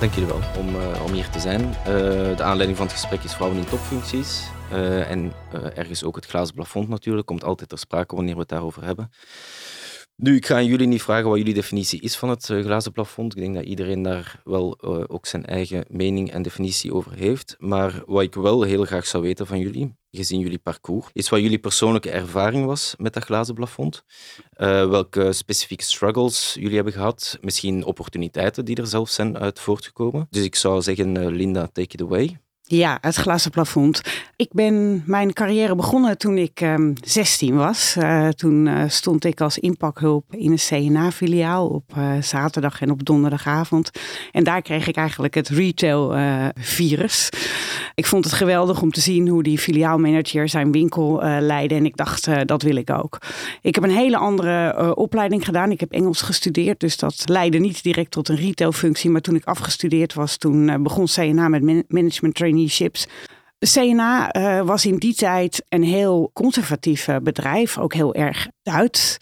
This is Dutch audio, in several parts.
Dank jullie wel om, om hier te zijn. Uh, de aanleiding van het gesprek is vrouwen in topfuncties. Uh, en ergens ook het glazen plafond natuurlijk. Komt altijd ter sprake wanneer we het daarover hebben. Nu, ik ga aan jullie niet vragen wat jullie definitie is van het glazen plafond. Ik denk dat iedereen daar wel ook zijn eigen mening en definitie over heeft. Maar wat ik wel heel graag zou weten van jullie, gezien jullie parcours, is wat jullie persoonlijke ervaring was met dat glazen plafond. Uh, welke specifieke struggles jullie hebben gehad. Misschien opportuniteiten die er zelf zijn uit voortgekomen. Dus ik zou zeggen, Linda, take it away. Ja, het glazen plafond. Ik ben mijn carrière begonnen toen ik um, 16 was. Uh, toen uh, stond ik als inpakhulp in een CNA-filiaal op uh, zaterdag en op donderdagavond. En daar kreeg ik eigenlijk het retail-virus. ik vond het geweldig om te zien hoe die filiaalmanager zijn winkel leidde. En ik dacht, dat wil ik ook. Ik heb een hele andere opleiding gedaan. Ik heb Engels gestudeerd, dus dat leidde niet direct tot een retailfunctie. Maar toen ik afgestudeerd was, toen begon CNA met management training traineeships. CNA uh, was in die tijd een heel conservatief bedrijf, ook heel erg Duits.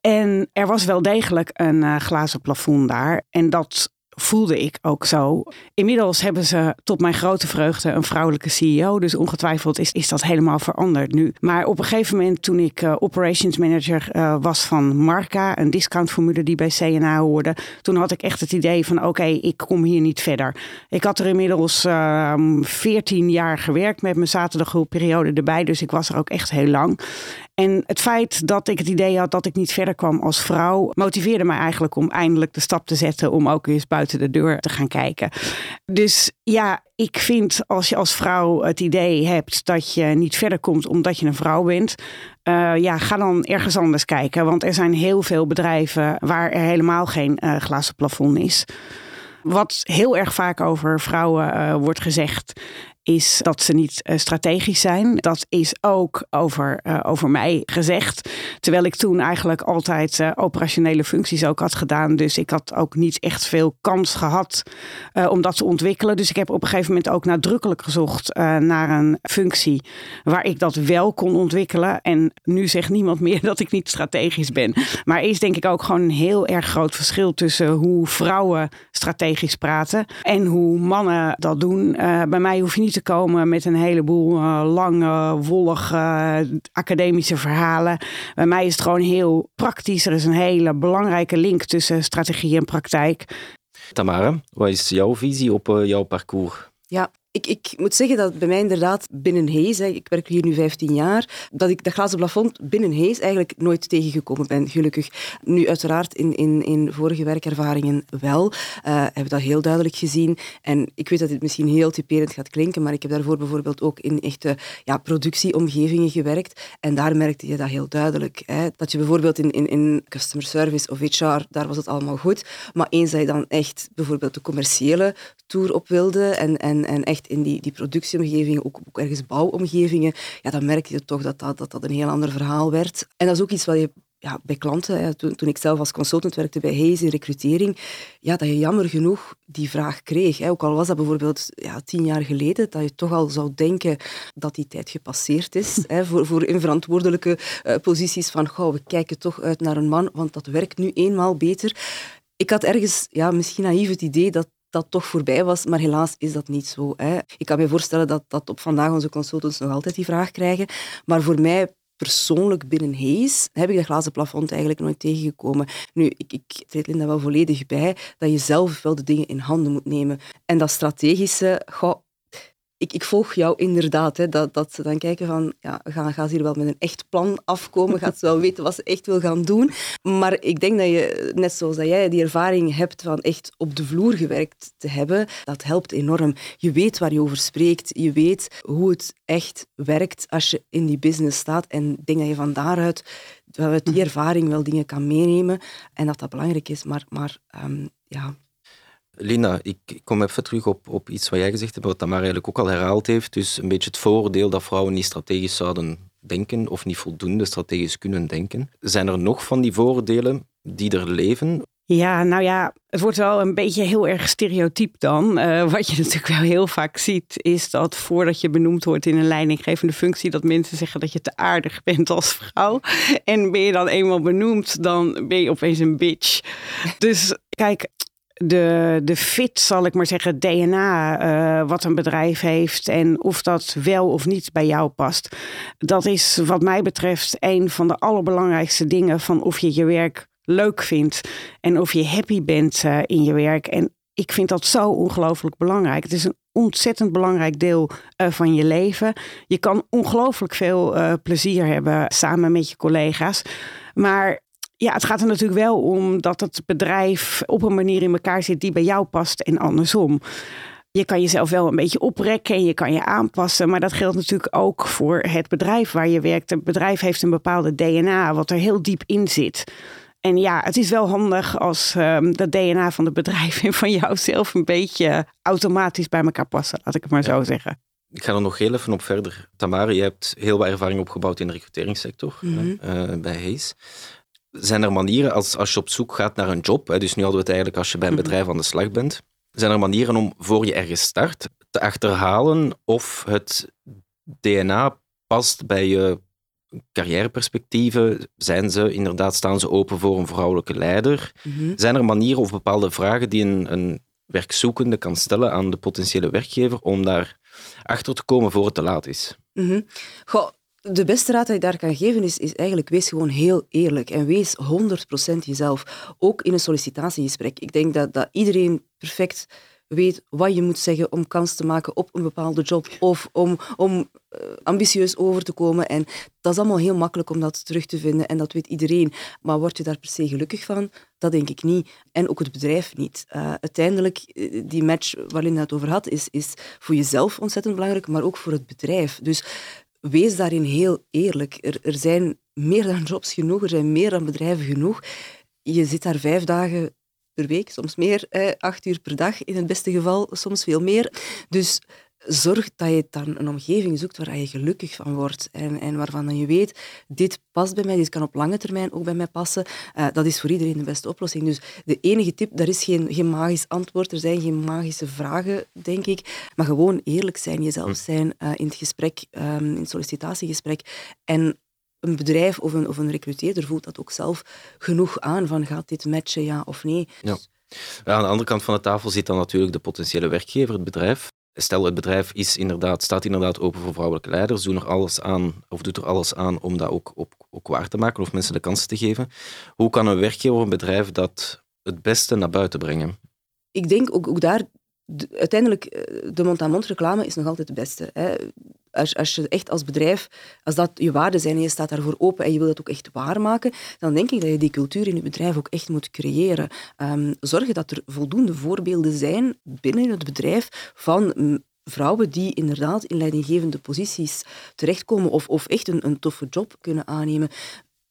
En er was wel degelijk een uh, glazen plafond daar. En dat voelde ik ook zo. Inmiddels hebben ze tot mijn grote vreugde een vrouwelijke CEO. Dus ongetwijfeld is, is dat helemaal veranderd nu. Maar op een gegeven moment toen ik uh, operations manager uh, was van Marca, een discountformule die bij CNA hoorde. Toen had ik echt het idee van oké, ik kom hier niet verder. Ik had er inmiddels uh, ehm, 14 jaar gewerkt met mijn zaterdaghulpperiode erbij. Dus ik was er ook echt heel lang. En het feit dat ik het idee had dat ik niet verder kwam als vrouw, motiveerde mij eigenlijk om eindelijk de stap te zetten om ook eens buiten de deur te gaan kijken. Dus ja, ik vind als je als vrouw het idee hebt dat je niet verder komt omdat je een vrouw bent, uh, ja, ga dan ergens anders kijken. Want er zijn heel veel bedrijven waar er helemaal geen uh, glazen plafond is. Wat heel erg vaak over vrouwen uh, wordt gezegd, is dat ze niet uh, strategisch zijn. Dat is ook over, uh, over mij gezegd. Terwijl ik toen eigenlijk altijd uh, operationele functies ook had gedaan. Dus ik had ook niet echt veel kans gehad om dat te ontwikkelen. Dus ik heb op een gegeven moment ook nadrukkelijk gezocht naar een functie waar ik dat wel kon ontwikkelen. En nu zegt niemand meer dat ik niet strategisch ben. Maar is denk ik ook gewoon een heel erg groot verschil tussen hoe vrouwen strategisch praten en hoe mannen dat doen. bij mij hoef je niet te komen met een heleboel uh, lange, wollige academische verhalen. Bij mij is het gewoon heel praktisch. Er is een hele belangrijke link tussen strategie en praktijk. Tamara, wat is jouw visie op uh, jouw parcours? Ja, ik, ik, moet zeggen dat bij mij inderdaad binnen Hees, ik werk hier nu 15 jaar, dat ik dat glazen plafond binnen Hees eigenlijk nooit tegengekomen ben, gelukkig. Nu uiteraard in, in, in vorige werkervaringen wel, uh, hebben we dat heel duidelijk gezien. En ik weet dat dit misschien heel typerend gaat klinken, maar ik heb daarvoor bijvoorbeeld ook in echte ja, productieomgevingen gewerkt. En daar merkte je dat heel duidelijk. Hè. Dat je bijvoorbeeld in, in, in customer service of HR, daar was het allemaal goed. Maar eens dat je dan echt bijvoorbeeld de commerciële tour op wilde en, en, en echt in die, die productieomgevingen, ook, ook ergens bouwomgevingen, ja, dan merk je toch dat dat, dat dat een heel ander verhaal werd. En dat is ook iets wat je ja, bij klanten, toen, toen, ik zelf als consultant werkte bij Hayes in recrutering, ja, dat je jammer genoeg die vraag kreeg. Hè. Ook al was dat bijvoorbeeld ja, tien jaar geleden, dat je toch al zou denken dat die tijd gepasseerd is. hè, voor, voor in verantwoordelijke uh, posities van, goh, we kijken toch uit naar een man, want dat werkt nu eenmaal beter. Ik had ergens ja, misschien naïef het idee dat dat toch voorbij was, maar helaas is dat niet zo. Hè. Ik kan me voorstellen dat, dat op vandaag onze consultants nog altijd die vraag krijgen, maar voor mij persoonlijk binnen Hayes heb ik dat glazen plafond eigenlijk nooit tegengekomen. Nu, ik, ik treed Linda wel volledig bij dat je zelf wel de dingen in handen moet nemen. En dat strategische, goh, ik, ik volg jou inderdaad. Hè, dat, dat ze dan kijken van, ja, gaan, gaan ze hier wel met een echt plan afkomen? Gaat ze wel weten wat ze echt wil gaan doen? Maar ik denk dat je, net zoals dat jij die ervaring hebt van echt op de vloer gewerkt te hebben, dat helpt enorm. Je weet waar je over spreekt. Je weet hoe het echt werkt als je in die business staat. En ik denk dat je van daaruit, uit die ervaring wel dingen kan meenemen. En dat dat belangrijk is. Maar, maar um, ja, Lina, ik kom even terug op, op iets wat jij gezegd hebt, wat Tamara eigenlijk ook al herhaald heeft. Dus een beetje het vooroordeel dat vrouwen niet strategisch zouden denken of niet voldoende strategisch kunnen denken. Zijn er nog van die vooroordelen die er leven? Ja, nou ja, het wordt wel een beetje heel erg stereotyp dan. Uh, wat je natuurlijk wel heel vaak ziet, is dat voordat je benoemd wordt in een leidinggevende functie, dat mensen zeggen dat je te aardig bent als vrouw. En ben je dan eenmaal benoemd, dan ben je opeens een bitch. Dus kijk, de, de fit, zal ik maar zeggen, DNA eh, wat een bedrijf heeft en of dat wel of niet bij jou past. Dat is wat mij betreft een van de allerbelangrijkste dingen van of je je werk leuk vindt en of je happy bent uh, in je werk. En ik vind dat zo ongelooflijk belangrijk. Het is een ontzettend belangrijk deel uh, van je leven. Je kan ongelooflijk veel plezier hebben samen met je collega's. Maar ja, het gaat er natuurlijk wel om dat het bedrijf op een manier in elkaar zit die bij jou past en andersom. Je kan jezelf wel een beetje oprekken en je kan je aanpassen, maar dat geldt natuurlijk ook voor het bedrijf waar je werkt. Het bedrijf heeft een bepaalde DNA wat er heel diep in zit. En ja, het is wel handig als um, dat DNA van het bedrijf en van jouzelf een beetje automatisch bij elkaar passen, laat ik het maar ja. zo zeggen. Ik ga er nog heel even op verder. Tamara, je hebt heel wat ervaring opgebouwd in de recruteringssector mm -hmm. uh, bij Hayes. Zijn er manieren, als, als je op zoek gaat naar een job, hè, dus nu hadden we het eigenlijk als je bij een bedrijf aan de slag bent, zijn er manieren om voor je ergens start te achterhalen of het DNA past bij je carrièreperspectieven? Zijn ze inderdaad, staan ze open voor een vrouwelijke leider? Mm -hmm. Zijn er manieren of bepaalde vragen die een, een werkzoekende kan stellen aan de potentiële werkgever om daar achter te komen voor het te laat is? Mm -hmm. Goh, de beste raad die je daar kan geven is, is eigenlijk wees gewoon heel eerlijk en wees 100% jezelf. Ook in een sollicitatiegesprek. Ik denk dat, dat iedereen perfect weet wat je moet zeggen om kans te maken op een bepaalde job of om, om uh, ambitieus over te komen. En dat is allemaal heel makkelijk om dat terug te vinden en dat weet iedereen. Maar word je daar per se gelukkig van? Dat denk ik niet. En ook het bedrijf niet. Uh, uiteindelijk, die match waar Linda het over had, is, is voor jezelf ontzettend belangrijk, maar ook voor het bedrijf. Dus wees daarin heel eerlijk. Er, er zijn meer dan jobs genoeg, er zijn meer dan bedrijven genoeg. Je zit daar vijf dagen per week, soms meer, eh, acht uur per dag in het beste geval, soms veel meer. Dus zorg dat je dan een omgeving zoekt waar je gelukkig van wordt en, en waarvan je weet, dit past bij mij, dit kan op lange termijn ook bij mij passen. Uh, dat is voor iedereen de beste oplossing. Dus de enige tip, daar is geen, geen magisch antwoord, er zijn geen magische vragen, denk ik, maar gewoon eerlijk zijn, jezelf zijn uh, in het gesprek, um, in het sollicitatiegesprek en een bedrijf of een, of een recruteerder voelt dat ook zelf genoeg aan van gaat dit matchen, ja of nee. Ja. Ja, aan de andere kant van de tafel zit dan natuurlijk de potentiële werkgever, het bedrijf. Stel, het bedrijf is inderdaad, staat inderdaad open voor vrouwelijke leiders, er alles aan, of doet er alles aan om dat ook, op, ook waar te maken of mensen de kans te geven. Hoe kan een werkgever een bedrijf dat het beste naar buiten brengen? Ik denk ook, daar, de, uiteindelijk, de mond-aan-mond reclame is nog altijd het beste. Hè. Als, als je echt als bedrijf, als dat je waarden zijn en je staat daarvoor open en je wil dat ook echt waarmaken, dan denk ik dat je die cultuur in je bedrijf ook echt moet creëren. Um, zorgen dat er voldoende voorbeelden zijn binnen het bedrijf van vrouwen die inderdaad in leidinggevende posities terechtkomen of, of echt een, een toffe job kunnen aannemen.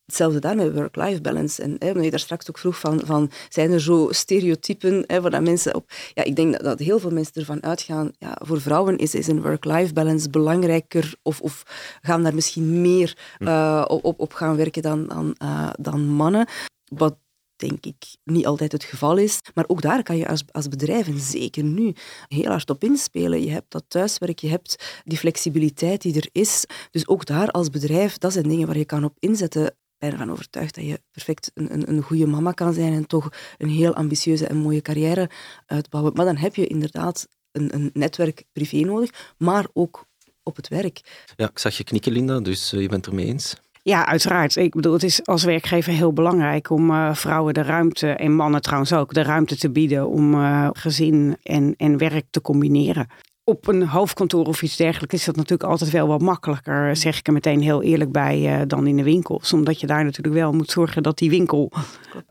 Hetzelfde daar met work-life balance. En hè, je daar straks ook vroeg van, van zijn er zo stereotypen hè, waar dat mensen op... Ja, ik denk dat, dat heel veel mensen ervan uitgaan, ja, voor vrouwen is, is een work-life balance belangrijker of, of gaan daar misschien meer uh, op, op gaan werken dan, dan, uh, dan mannen. Wat denk ik niet altijd het geval is. Maar ook daar kan je als, als bedrijf, en zeker nu, heel hard op inspelen. Je hebt dat thuiswerk, je hebt die flexibiliteit die er is. Dus ook daar als bedrijf, dat zijn dingen waar je kan op inzetten ben ervan overtuigd dat je perfect een, een, een goede mama kan zijn en toch een heel ambitieuze en mooie carrière uitbouwen. Maar dan heb je inderdaad een, een netwerk privé nodig, maar ook op het werk. Ja, ik zag je knikken, Linda, dus uh, je bent het ermee eens. Ja, uiteraard. Ik bedoel, het is als werkgever heel belangrijk om uh, vrouwen de ruimte, en mannen trouwens ook, de ruimte te bieden om uh, gezin en, en werk te combineren op een hoofdkantoor of iets dergelijks is dat natuurlijk altijd wel wat makkelijker, zeg ik er meteen heel eerlijk bij, uh, dan in de winkels. Omdat je daar natuurlijk wel moet zorgen dat die winkel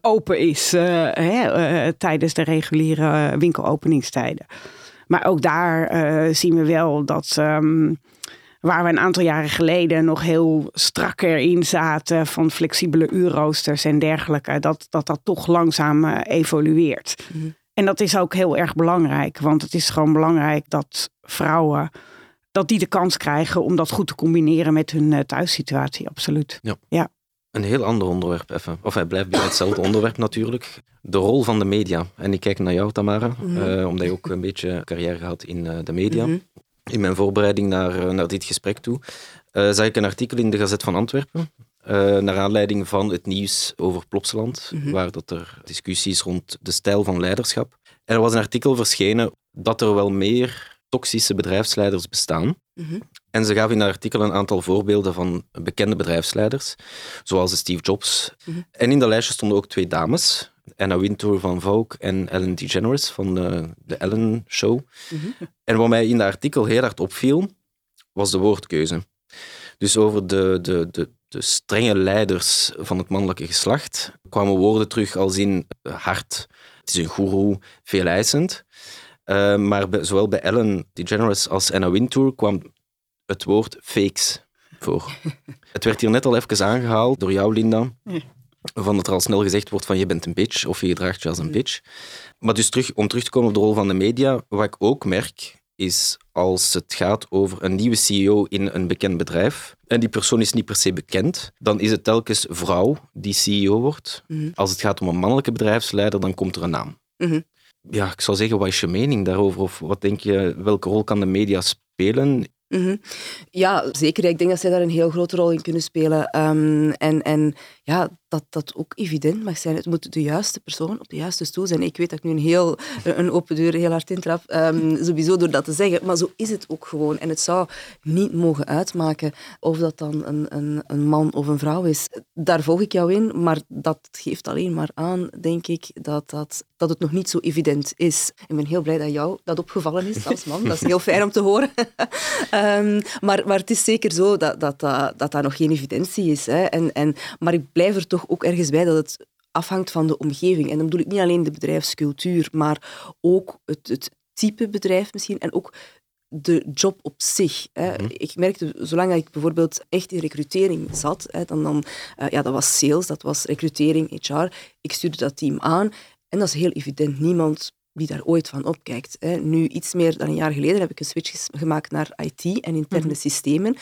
open is uh, hè, tijdens de reguliere winkelopeningstijden. Maar ook daar zien we wel dat. Um, waar we een aantal jaren geleden nog heel strak erin zaten van flexibele uurroosters en dergelijke, dat dat, dat toch langzaam evolueert. -hmm. En dat is ook heel erg belangrijk, want het is gewoon belangrijk dat vrouwen dat die de kans krijgen om dat goed te combineren met hun uh, thuissituatie, absoluut. Ja. ja. Een heel ander onderwerp even. Of hij blijft bij hetzelfde onderwerp natuurlijk. De rol van de media. En ik kijk naar jou, Tamara, mm -hmm. uh, omdat je ook een beetje carrière gehad in uh, de media. Mm -hmm. In mijn voorbereiding naar, naar dit gesprek toe, zag ik een artikel in de Gazet van Antwerpen. Uh, naar aanleiding van het nieuws over Plopsaland, mm -hmm. waar dat er discussies rond de stijl van leiderschap. er was een artikel verschenen dat er wel meer toxische bedrijfsleiders bestaan. Mhm. En ze gaven in dat artikel een aantal voorbeelden van bekende bedrijfsleiders, zoals Steve Jobs. Mhm. En in dat lijstje stonden ook twee dames, Anna Wintour van Vogue en Ellen DeGeneres van de, de Ellen Show. Mhm. En wat mij in dat artikel heel hard opviel, was de woordkeuze. Dus over de, de, de, de strenge leiders van het mannelijke geslacht kwamen woorden terug als in eh, hard, het is een goeroe, veel eisend. Uh, maar bij, zowel bij Ellen DeGeneres als Anna Wintour kwam het woord fakes voor. het werd hier net al even aangehaald door jou, Linda. Van dat er al snel gezegd wordt van je bent een bitch of je gedraagt je als een bitch. Maar dus terug, om terug te komen op de rol van de media, wat ik ook merk, is als het gaat over een nieuwe CEO in een bekend bedrijf en die persoon is niet per se bekend, dan is het telkens vrouw die CEO wordt. Mhm. Als het gaat om een mannelijke bedrijfsleider, dan komt er een naam. Mhm. Ja, ik zou zeggen, wat is je mening daarover? Of wat denk je, welke rol kan de media spelen? Mhm. Ja, zeker. Ik denk dat zij daar een heel grote rol in kunnen spelen. Ehm, en, en ja, dat dat ook evident mag zijn. Het moet de juiste persoon op de juiste stoel zijn. Ik weet dat ik nu een, heel, een open deur heel hard intrap, um, sowieso door dat te zeggen. Maar zo is het ook gewoon. En het zou niet mogen uitmaken of dat dan een, een, een man of een vrouw is. Daar volg ik jou in, maar dat geeft alleen maar aan, denk ik, dat, dat, dat het nog niet zo evident is. Ik ben heel blij dat jou dat opgevallen is als man. Dat is heel fijn om te horen. um, maar, maar het is zeker zo dat dat, dat, dat daar nog geen evidentie is. Hè. En, en, maar ik blijf er toch ook ergens bij dat het afhangt van de omgeving. En dan bedoel ik niet alleen de bedrijfscultuur, maar ook het, het type bedrijf misschien en ook de job op zich. Hè. Mhm. Ik merkte, zolang ik bijvoorbeeld echt in recrutering zat, hè, dan, dan, uh, ja, dat was sales, dat was recrutering, HR. Ik stuurde dat team aan en dat is heel evident. Niemand die daar ooit van opkijkt. Hè. Nu, iets meer dan een jaar geleden, heb ik een switch gemaakt naar IT en interne Mhm. systemen.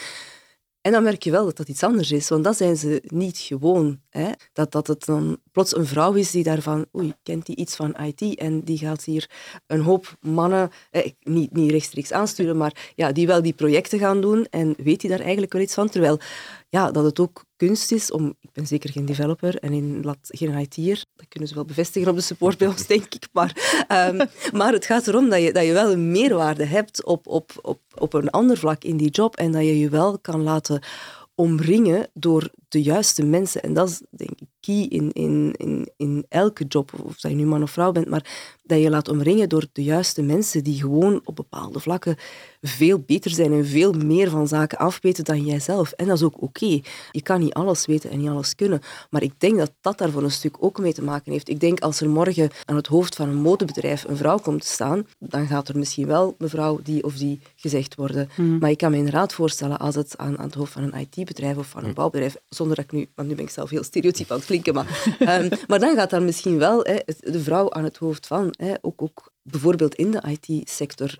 En dan merk je wel dat dat iets anders is, want dat zijn ze niet gewoon. Hè? Dat, dat het dan plots een vrouw is die daarvan, oei, kent die iets van IT en die gaat hier een hoop mannen, eh, niet, niet rechtstreeks aansturen, maar ja, die wel die projecten gaan doen en weet die daar eigenlijk wel iets van. Terwijl ja, dat het ook kunst is om, ik ben zeker geen developer en in, laat, geen IT'er, dat kunnen ze wel bevestigen op de support bij ons, denk ik. Maar, um, maar het gaat erom dat je, dat je wel een meerwaarde hebt op, op, op, op een ander vlak in die job en dat je je wel kan laten omringen door de juiste mensen. En dat is denk ik key in, in, in, in elke job, of dat je nu man of vrouw bent, maar dat je laat omringen door de juiste mensen die gewoon op bepaalde vlakken veel beter zijn en veel meer van zaken afweten dan jijzelf. En dat is ook oké. Je kan niet alles weten en niet alles kunnen. Maar ik denk dat dat daar voor een stuk ook mee te maken heeft. Ik denk als er morgen aan het hoofd van een modebedrijf een vrouw komt te staan, dan gaat er misschien wel mevrouw die of die gezegd worden. Mm. Maar ik kan me inderdaad voorstellen als het aan, aan het hoofd van een IT-bedrijf of van een bouwbedrijf, zonder dat ik nu, want nu ben ik zelf heel stereotyp aan het klinken, maar, um, maar dan gaat daar misschien wel hè, de vrouw aan het hoofd van. Hè, ook, ook bijvoorbeeld in de IT-sector.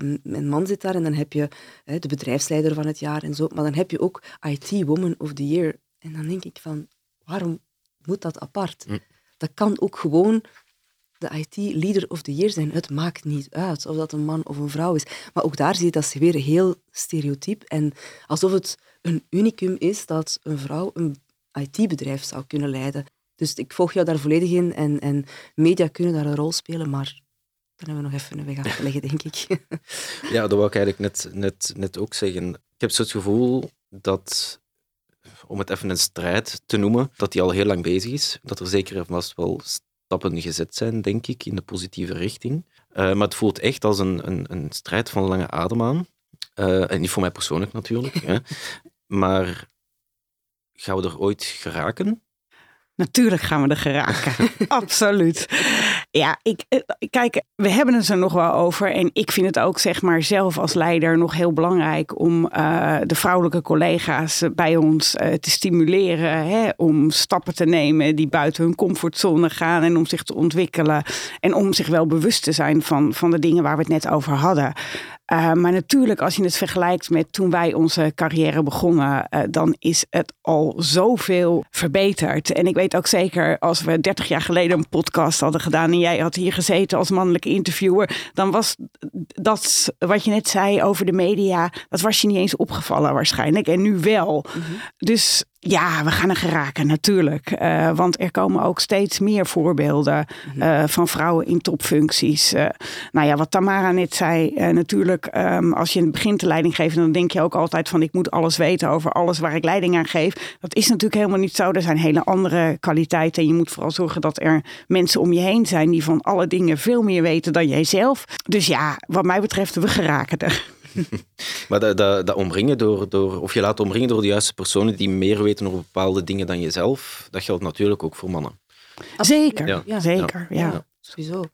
Um, een man zit daar en dan heb je hè, de bedrijfsleider van het jaar en zo, maar dan heb je ook IT-woman of the year. En dan denk ik van, waarom moet dat apart? Hm. Dat kan ook gewoon de IT-leader of the year zijn. Het maakt niet uit of dat een man of een vrouw is. Maar ook daar zie je dat ze weer heel stereotyp en alsof het een unicum is dat een vrouw een IT-bedrijf zou kunnen leiden. Dus ik volg jou daar volledig in en, en media kunnen daar een rol spelen, maar dan hebben we nog even een weg af te leggen, denk ik. Ja, dat wou ik eigenlijk net, net, net ook zeggen. Ik heb zo het gevoel dat, om het even een strijd te noemen, dat die al heel lang bezig is. Dat er zeker en vast wel stappen gezet zijn, denk ik, in de positieve richting. Uh, maar het voelt echt als een, een, een strijd van lange adem aan. Uh, en niet voor mij persoonlijk natuurlijk. hè. Maar gaan we er ooit geraken? Natuurlijk gaan we er geraken. Absoluut. Ja, ik, kijk, we hebben het er nog wel over. En ik vind het ook, zeg maar, zelf als leider nog heel belangrijk om uh, de vrouwelijke collega's bij ons uh, te stimuleren. Hè, om stappen te nemen die buiten hun comfortzone gaan. En om zich te ontwikkelen. En om zich wel bewust te zijn van, van de dingen waar we het net over hadden. Uh, maar natuurlijk, als je het vergelijkt met toen wij onze carrière begonnen, uh, dan is het al zoveel verbeterd. En ik weet ook zeker, als we 30 jaar geleden een podcast hadden gedaan en jij had hier gezeten als mannelijke interviewer, dan was dat wat je net zei over de media, dat was je niet eens opgevallen waarschijnlijk. En nu wel. Mm -hmm. Dus Ja, we gaan er geraken, natuurlijk. Uh, want er komen ook steeds meer voorbeelden uh, van vrouwen in topfuncties. Uh, nou ja, wat Tamara net zei, natuurlijk, um, als je in het begin de leiding geeft, dan denk je ook altijd van ik moet alles weten over alles waar ik leiding aan geef. Dat is natuurlijk helemaal niet zo. Er zijn hele andere kwaliteiten. En je moet vooral zorgen dat er mensen om je heen zijn die van alle dingen veel meer weten dan jijzelf. Dus ja, wat mij betreft, we geraken er. maar dat, dat, dat, omringen door, door, of je laat omringen door de juiste personen die meer weten over bepaalde dingen dan jezelf, dat geldt natuurlijk ook voor mannen. Zeker, ja. zeker. Ja. ja. Sowieso.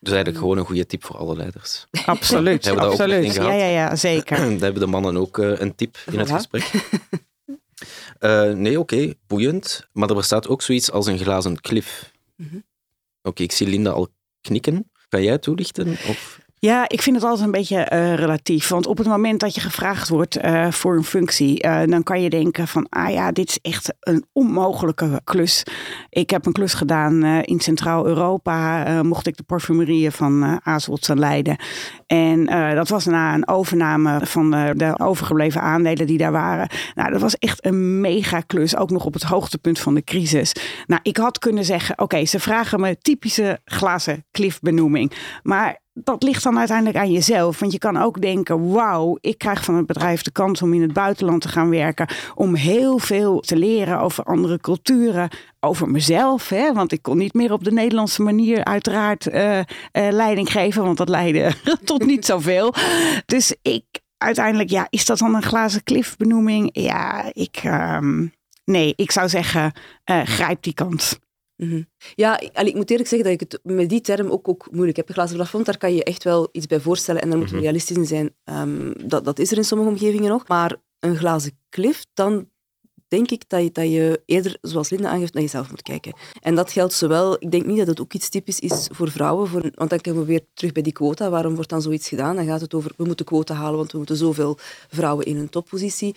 Dus eigenlijk gewoon een goede tip voor alle leiders. Absoluut, hebben absoluut. Ja, ja, ja, zeker. Daar hebben de mannen ook uh, een tip in het gesprek. Uh, nee, oké, okay, boeiend. Maar er bestaat ook zoiets als een glazen klif. Mm -hmm. Oké, okay, ik zie Linda al knikken. Kan jij toelichten? Of? Ja, ik vind het altijd een beetje uh, relatief. Want op het moment dat je gevraagd wordt uh, voor een functie, uh, dan kan je denken van, ah ja, dit is echt een onmogelijke klus. Ik heb een klus gedaan in Centraal-Europa, mocht ik de parfumerieën van uh, leiden. En dat was na een overname van de overgebleven aandelen die daar waren. Nou, dat was echt een mega klus, ook nog op het hoogtepunt van de crisis. Nou, ik had kunnen zeggen, oké, ze vragen me typische glazen cliff-benoeming. Maar dat ligt dan uiteindelijk aan jezelf. Want je kan ook denken: wauw, ik krijg van het bedrijf de kans om in het buitenland te gaan werken. Om heel veel te leren over andere culturen. Over mezelf. Hè? Want ik kon niet meer op de Nederlandse manier, uiteraard, uh, uh, leiding geven. Want dat leidde tot niet zoveel. Dus ik uiteindelijk, ja, is dat dan een glazen klif benoeming? Ja, ik. Um, nee, ik zou zeggen: uh, grijp die kans. Mhm. Ja, ik moet eerlijk zeggen dat ik het met die term ook, ook moeilijk heb. Een glazen plafond, daar kan je echt wel iets bij voorstellen en daar moet je mhm. realistisch in zijn. Um, dat, dat is er in sommige omgevingen nog. Maar een glazen klif, dan denk ik dat je, dat je eerder, zoals Linda aangeeft, naar jezelf moet kijken. En dat geldt zowel, ik denk niet dat het ook iets typisch is voor vrouwen, voor, want dan komen we weer terug bij die quota. Waarom wordt dan zoiets gedaan? Dan gaat het over, we moeten quota halen, want we moeten zoveel vrouwen in een toppositie.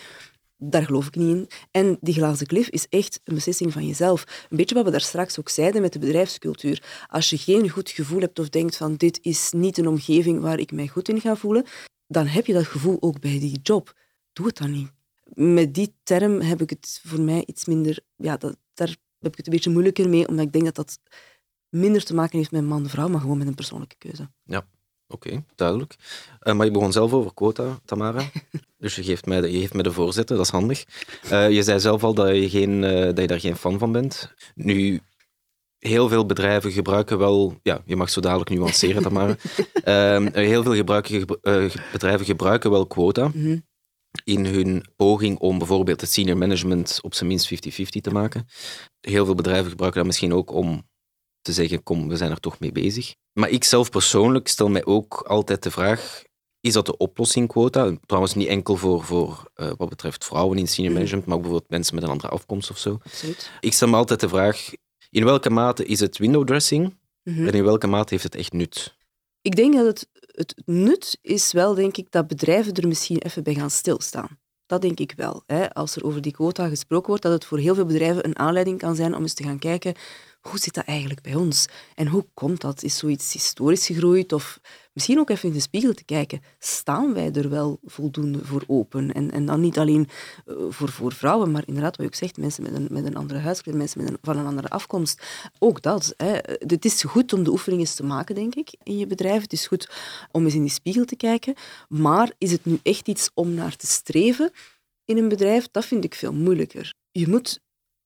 Daar geloof ik niet in. En die glazen klif is echt een beslissing van jezelf. Een beetje wat we daar straks ook zeiden met de bedrijfscultuur. Als je geen goed gevoel hebt of denkt van dit is niet een omgeving waar ik mij goed in ga voelen, dan heb je dat gevoel ook bij die job. Doe het dan niet. Met die term heb ik het voor mij iets minder... Ja, dat, daar heb ik het een beetje moeilijker mee, omdat ik denk dat dat minder te maken heeft met man-vrouw, maar gewoon met een persoonlijke keuze. Ja. Oké, duidelijk. Uh, maar je begon zelf over quota, Tamara. dus je geeft mij de, je geeft mij de voorzitter, dat is handig. Uh, je zei zelf al dat je, geen, uh, dat je daar geen fan van bent. Nu, heel veel bedrijven gebruiken wel... Ja, je mag zo dadelijk nuanceren, Tamara. Ehm, heel veel gebruiken, bedrijven gebruiken wel quota. Mhm. In hun poging om bijvoorbeeld het senior management op zijn minst 50-50 te maken. Heel veel bedrijven gebruiken dat misschien ook om te zeggen, kom, we zijn er toch mee bezig. Maar ik zelf persoonlijk stel mij ook altijd de vraag, is dat de oplossing quota? Trouwens niet enkel voor, voor uh, wat betreft vrouwen in senior mhm. management, maar ook bijvoorbeeld mensen met een andere afkomst of zo. Absoluut. Ik stel me altijd de vraag, in welke mate is het window dressing mm en in welke mate heeft het echt nut? Ik denk dat het, het nut is wel, denk ik, dat bedrijven er misschien even bij gaan stilstaan. Dat denk ik wel. Hè. Als er over die quota gesproken wordt, dat het voor heel veel bedrijven een aanleiding kan zijn om eens te gaan kijken hoe zit dat eigenlijk bij ons? En hoe komt dat? Is zoiets historisch gegroeid? Of misschien ook even in de spiegel te kijken. Staan wij er wel voldoende voor open? En, en dan niet alleen uh, voor, voor vrouwen, maar inderdaad, wat je ook zegt, mensen met een, met een andere huidskleur, mensen met een, van een andere afkomst. Ook dat. Hè. Het is goed om de oefeningen te maken, denk ik, in je bedrijf. Het is goed om eens in die spiegel te kijken. Maar is het nu echt iets om naar te streven in een bedrijf? Dat vind ik veel moeilijker. Je moet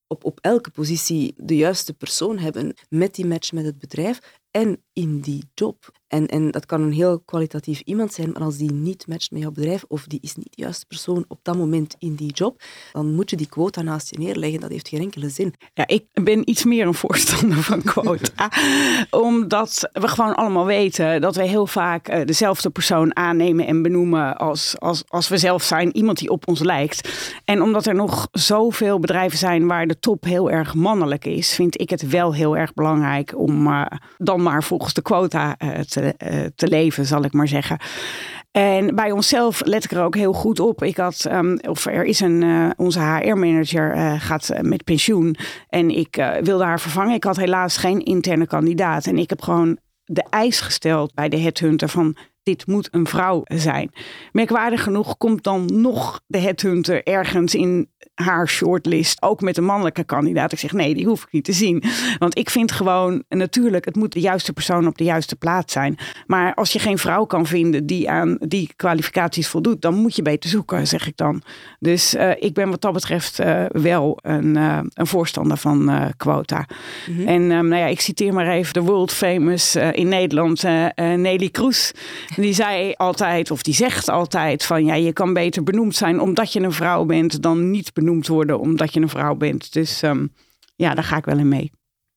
op, op elke positie de juiste persoon hebben met die match met het bedrijf en in die job. En, en dat kan een heel kwalitatief iemand zijn, maar als die niet matcht met jouw bedrijf of die is niet de juiste persoon op dat moment in die job, dan moet je die quota naast je neerleggen. Dat heeft geen enkele zin. Ja, ik ben iets meer een voorstander van quota. omdat we gewoon allemaal weten dat we heel vaak eh, dezelfde persoon aannemen en benoemen als, als, als we zelf zijn. Iemand die op ons lijkt. En omdat er nog zoveel bedrijven zijn waar de top heel erg mannelijk is, vind ik het wel heel erg belangrijk om uh, dan maar volgens de quota uh, te, uh, te leven, zal ik maar zeggen. En bij onszelf let ik er ook heel goed op. Ik had, um, of er is een, uh, onze HR-manager gaat met pensioen. En ik wilde haar vervangen. Ik had helaas geen interne kandidaat. En ik heb gewoon de eis gesteld bij de headhunter van dit moet een vrouw zijn. Merkwaardig genoeg komt dan nog de headhunter ergens in haar shortlist, ook met een mannelijke kandidaat. Ik zeg nee, die hoef ik niet te zien. Want ik vind gewoon, natuurlijk, het moet de juiste persoon op de juiste plaats zijn. Maar als je geen vrouw kan vinden die aan die kwalificaties voldoet, dan moet je beter zoeken, zeg ik dan. Dus uh, ik ben wat dat betreft uh, wel een, uh, een, voorstander van quota. Mm -hmm. En um, nou ja, ik citeer maar even de world famous in Nederland, Nelly Kroes. Die zei altijd, of die zegt altijd van ja, je kan beter benoemd zijn omdat je een vrouw bent dan niet benoemd worden omdat je een vrouw bent. Dus um, ja, daar ga ik wel in mee.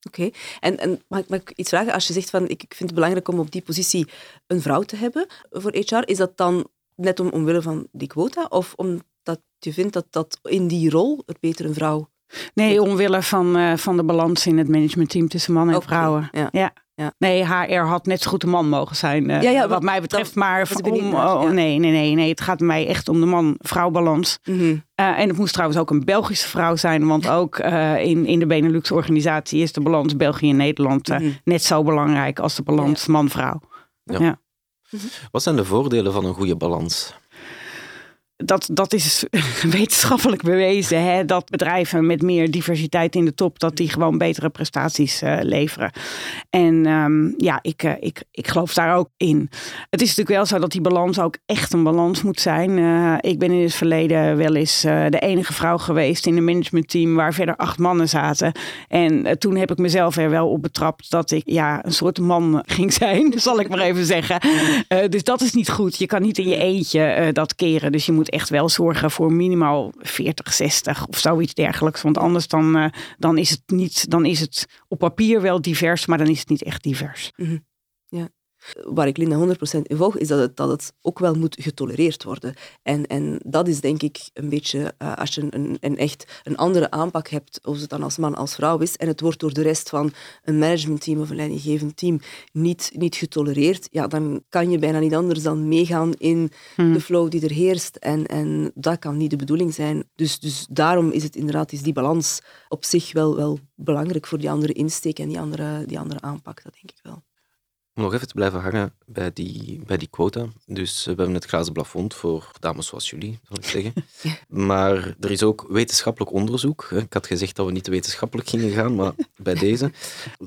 Oké, okay. en, en mag, ik, mag, ik iets vragen? Als je zegt van ik, ik vind het belangrijk om op die positie een vrouw te hebben voor HR, is dat dan net om, omwille van die quota of omdat je vindt dat, dat in die rol er beter een vrouw Nee, omwille van, uh, van de balans in het managementteam tussen mannen en okay, vrouwen. Ja. ja. Ja. Nee, HR had net zo goed een man mogen zijn, uh, ja, ja, wat mij betreft. maar om, oh, nee, nee, nee, nee, het gaat mij echt om de man-vrouw-balans. Mm -hmm. uh, en het moest trouwens ook een Belgische vrouw zijn, want ook uh, in, in de Benelux-organisatie is de balans België en Nederland mm -hmm. net zo belangrijk als de balans man-vrouw. Ja. -hmm. Wat zijn de voordelen van een goede balans? Dat, dat is wetenschappelijk bewezen. Hè? Dat bedrijven met meer diversiteit in de top, dat die gewoon betere prestaties uh, leveren. En um, ja, ik, uh, ik, ik geloof daar ook in. Het is natuurlijk wel zo dat die balans ook echt een balans moet zijn. Uh, ik ben in het verleden wel eens de enige vrouw geweest in een managementteam waar verder acht mannen zaten. En toen heb ik mezelf er wel op betrapt dat ik ja, een soort man ging zijn, zal ik maar even zeggen. dus dat is niet goed. Je kan niet in je eentje dat keren. Dus je moet echt wel zorgen voor minimaal 40, 60 of zoiets dergelijks. Want anders dan, uh, dan is het niet, dan is het op papier wel divers, maar dan is het niet echt divers. -hmm. Waar ik Linda 100% in volg, is dat het, dat het ook wel moet getolereerd worden. En, en dat is denk ik een beetje, uh, als je een, een, echt een andere aanpak hebt, of het dan als man als vrouw is, en het wordt door de rest van een managementteam of een leidinggevend team niet, niet getolereerd, ja, dan kan je bijna niet anders dan meegaan in hmm. de flow die er heerst. En, en dat kan niet de bedoeling zijn. Dus, dus daarom is het inderdaad is die balans op zich wel, wel belangrijk voor die andere insteek en die andere, die andere aanpak, dat denk ik wel. Om nog even te blijven hangen bij die, bij die quota. Dus we hebben het glazen plafond voor dames zoals jullie, zal ik zeggen. Maar er is ook wetenschappelijk onderzoek. Ik had gezegd dat we niet wetenschappelijk gingen gaan, maar bij deze.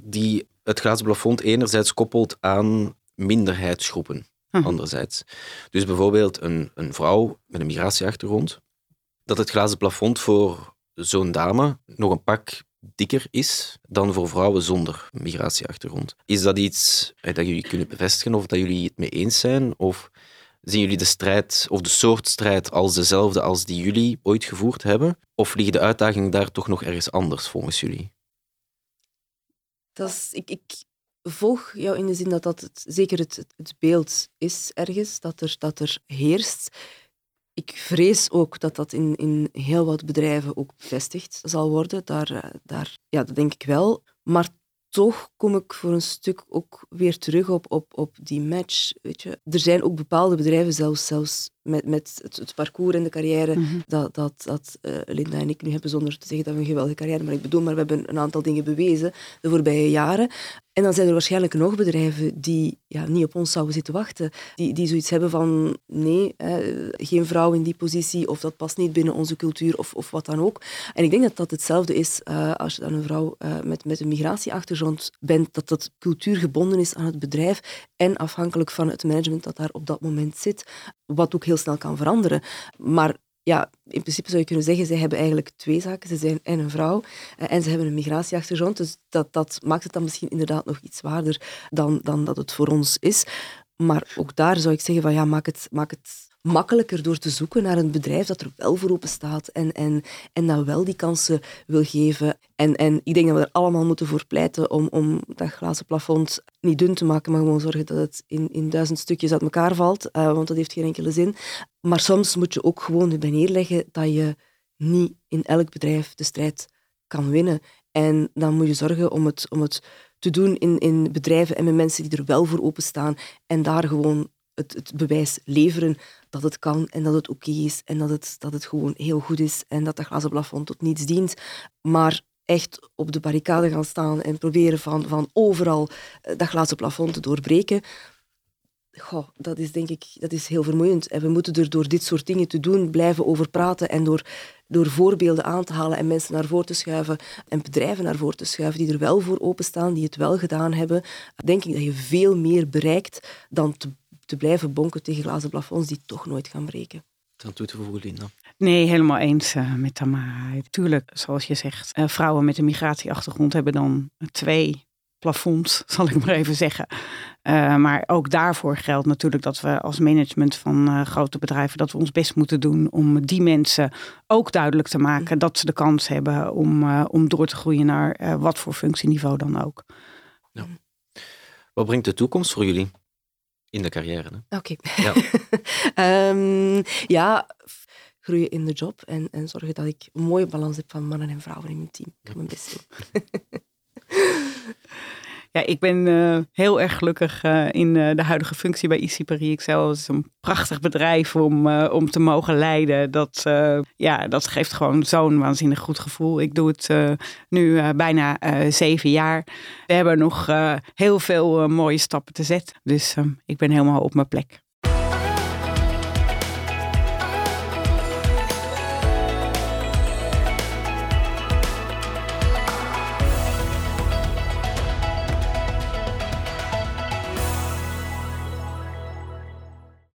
Die het glazen plafond enerzijds koppelt aan minderheidsgroepen. Hm. Anderzijds. Dus bijvoorbeeld een, een vrouw met een migratieachtergrond. Dat het glazen plafond voor zo'n dame nog een pak dikker is dan voor vrouwen zonder migratieachtergrond. Is dat iets eh, dat jullie kunnen bevestigen of dat jullie het mee eens zijn? Of zien jullie de strijd of de soort strijd als dezelfde als die jullie ooit gevoerd hebben? Of liggen de uitdagingen daar toch nog ergens anders volgens jullie? Dat is, ik, ik volg jou in de zin dat dat het, zeker het, het beeld is ergens, dat er, dat er heerst ik vrees ook dat dat in, in heel wat bedrijven ook bevestigd zal worden. Daar, eh, daar, ja, dat denk ik wel. Maar toch kom ik voor een stuk ook weer terug op, op, op die match. Weet je. Er zijn ook bepaalde bedrijven, zelfs, zelfs met, met het, het parcours en de carrière, mm -hmm. dat, dat, dat uh, Linda en ik nu hebben, zonder te zeggen dat we een geweldige carrière maar ik bedoel, maar we hebben een aantal dingen bewezen de voorbije jaren. En dan zijn er waarschijnlijk nog bedrijven die ja, niet op ons zouden zitten wachten. Die, die zoiets hebben van nee, hè, geen vrouw in die positie of dat past niet binnen onze cultuur of, of wat dan ook. En ik denk dat dat hetzelfde is uh, als je dan een vrouw uh, met, met een migratieachtergrond bent, dat dat cultuur gebonden is aan het bedrijf en afhankelijk van het management dat daar op dat moment zit. Wat ook heel snel kan veranderen. Maar ja, in principe zou je kunnen zeggen, zij hebben eigenlijk twee zaken. Ze zijn en een vrouw eh, en ze hebben een migratieachtergrond. Dus dat, dat maakt het dan misschien inderdaad nog iets zwaarder dan, dan dat het voor ons is. Maar ook daar zou ik zeggen van ja, maak het, maak het makkelijker door te zoeken naar een bedrijf dat er wel voor open staat en, en, en dat wel die kansen wil geven. En, en ik denk dat we er allemaal moeten voor pleiten om, om dat glazen plafond niet dun te maken, maar gewoon zorgen dat het in, in duizend stukjes uit elkaar valt, uh, want dat heeft geen enkele zin. Maar soms moet je ook gewoon erbij neerleggen dat je niet in elk bedrijf de strijd kan winnen. En dan moet je zorgen om het, om het te doen in, in bedrijven en met mensen die er wel voor openstaan en daar gewoon het, bewijs leveren dat het kan en dat het oké is en dat het, dat het gewoon heel goed is en dat dat glazen plafond tot niets dient. Maar echt op de barricade gaan staan en proberen van, van overal eh, dat glazen plafond te doorbreken, Goh, dat is denk ik dat is heel vermoeiend. En we moeten er door dit soort dingen te doen blijven over praten en door, door voorbeelden aan te halen en mensen naar voren te schuiven en bedrijven naar voren te schuiven die er wel voor openstaan, die het wel gedaan hebben, denk ik dat je veel meer bereikt dan te, te blijven bonken tegen glazen plafonds die toch nooit gaan breken. Dan toe te voegen, Linda. Nee, helemaal eens uh, met Tamara. Tuurlijk, zoals je zegt, uh, vrouwen met een migratieachtergrond hebben dan twee plafonds, zal ik maar even zeggen. Uh, maar ook daarvoor geldt natuurlijk dat we als management van uh, grote bedrijven dat we ons best moeten doen om die mensen ook duidelijk te maken dat ze de kans hebben om, uh, om door te groeien naar wat voor functieniveau dan ook. Ja. Wat brengt de toekomst voor jullie in de carrière? Oké. Okay. Ja. um, ja, groeien in de job en, en zorgen dat ik een mooie balans heb van mannen en vrouwen in mijn team. Ik ga mijn best doen. Ja, ik ben uh, heel erg gelukkig uh, in uh, de huidige functie bij IC Paris. Het is een prachtig bedrijf om, om te mogen leiden. Dat, ja, dat geeft gewoon zo'n waanzinnig goed gevoel. Ik doe het nu bijna zeven jaar. We hebben nog heel veel mooie stappen te zetten. Dus ik ben helemaal op mijn plek.